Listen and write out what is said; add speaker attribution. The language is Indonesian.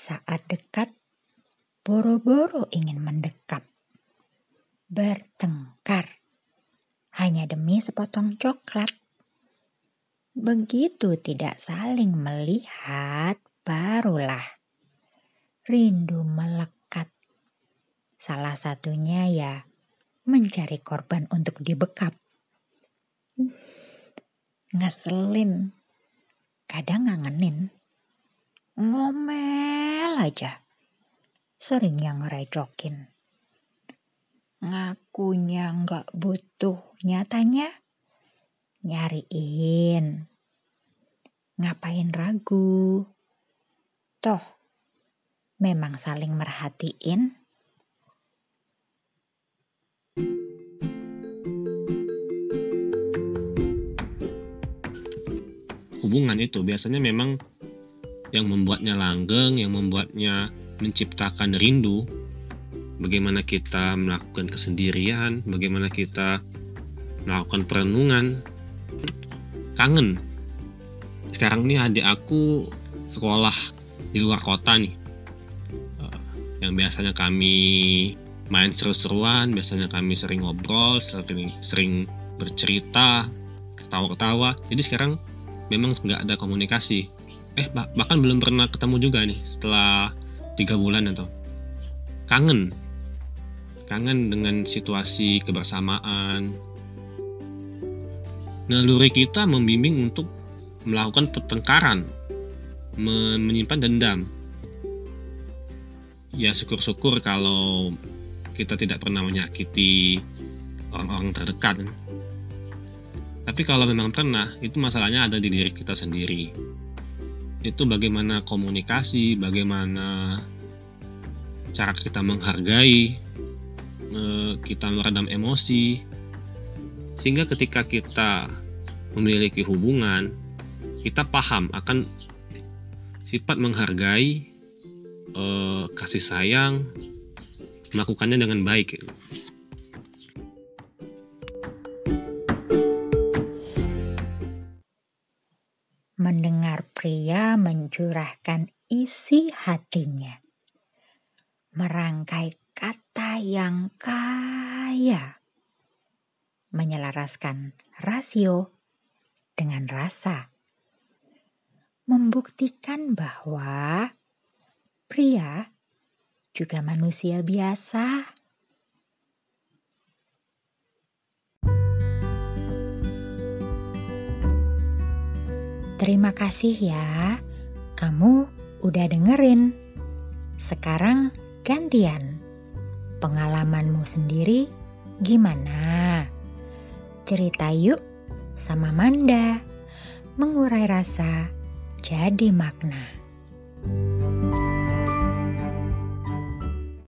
Speaker 1: Saat dekat, boro-boro ingin mendekap. Bertengkar hanya demi sepotong coklat. Begitu tidak saling melihat, barulah rindu melekat. Salah satunya ya mencari korban untuk dibekap. Ngeselin, kadang ngangenin, ngomel aja. Sering yang ngerecokin. Ngakunya nggak butuh, nyatanya nyariin. Ngapain ragu? Toh, memang saling merhatiin.
Speaker 2: hubungan itu biasanya memang yang membuatnya langgeng, yang membuatnya menciptakan rindu. Bagaimana kita melakukan kesendirian, bagaimana kita melakukan perenungan, kangen. Sekarang nih adik aku sekolah di luar kota nih, Eh, yang biasanya kami main seru-seruan, biasanya kami sering ngobrol, sering, sering bercerita, ketawa-ketawa. Jadi sekarang memang nggak ada komunikasi. Eh bah- bahkan belum pernah ketemu juga nih setelah tiga bulan atau kangen, kangen dengan situasi kebersamaan. Naluri kita membimbing untuk melakukan pertengkaran, me- menyimpan dendam. Ya syukur-syukur kalau kita tidak pernah menyakiti orang-orang terdekat. Tapi kalau memang pernah, itu masalahnya ada di diri kita sendiri. Itu bagaimana komunikasi, bagaimana cara kita menghargai, eh, kita meredam emosi, sehingga ketika kita memiliki hubungan, kita paham akan sifat menghargai, eh, kasih sayang, melakukannya dengan baik.
Speaker 1: Mendengar pria mencurahkan isi hatinya. Merangkai kata yang kaya. Menyelaraskan rasio dengan rasa. Membuktikan bahwa pria juga manusia biasa. Terima kasih ya, kamu udah dengerin. Sekarang gantian. Pengalamanmu sendiri gimana? Cerita yuk sama Manda. Mengurai rasa jadi makna.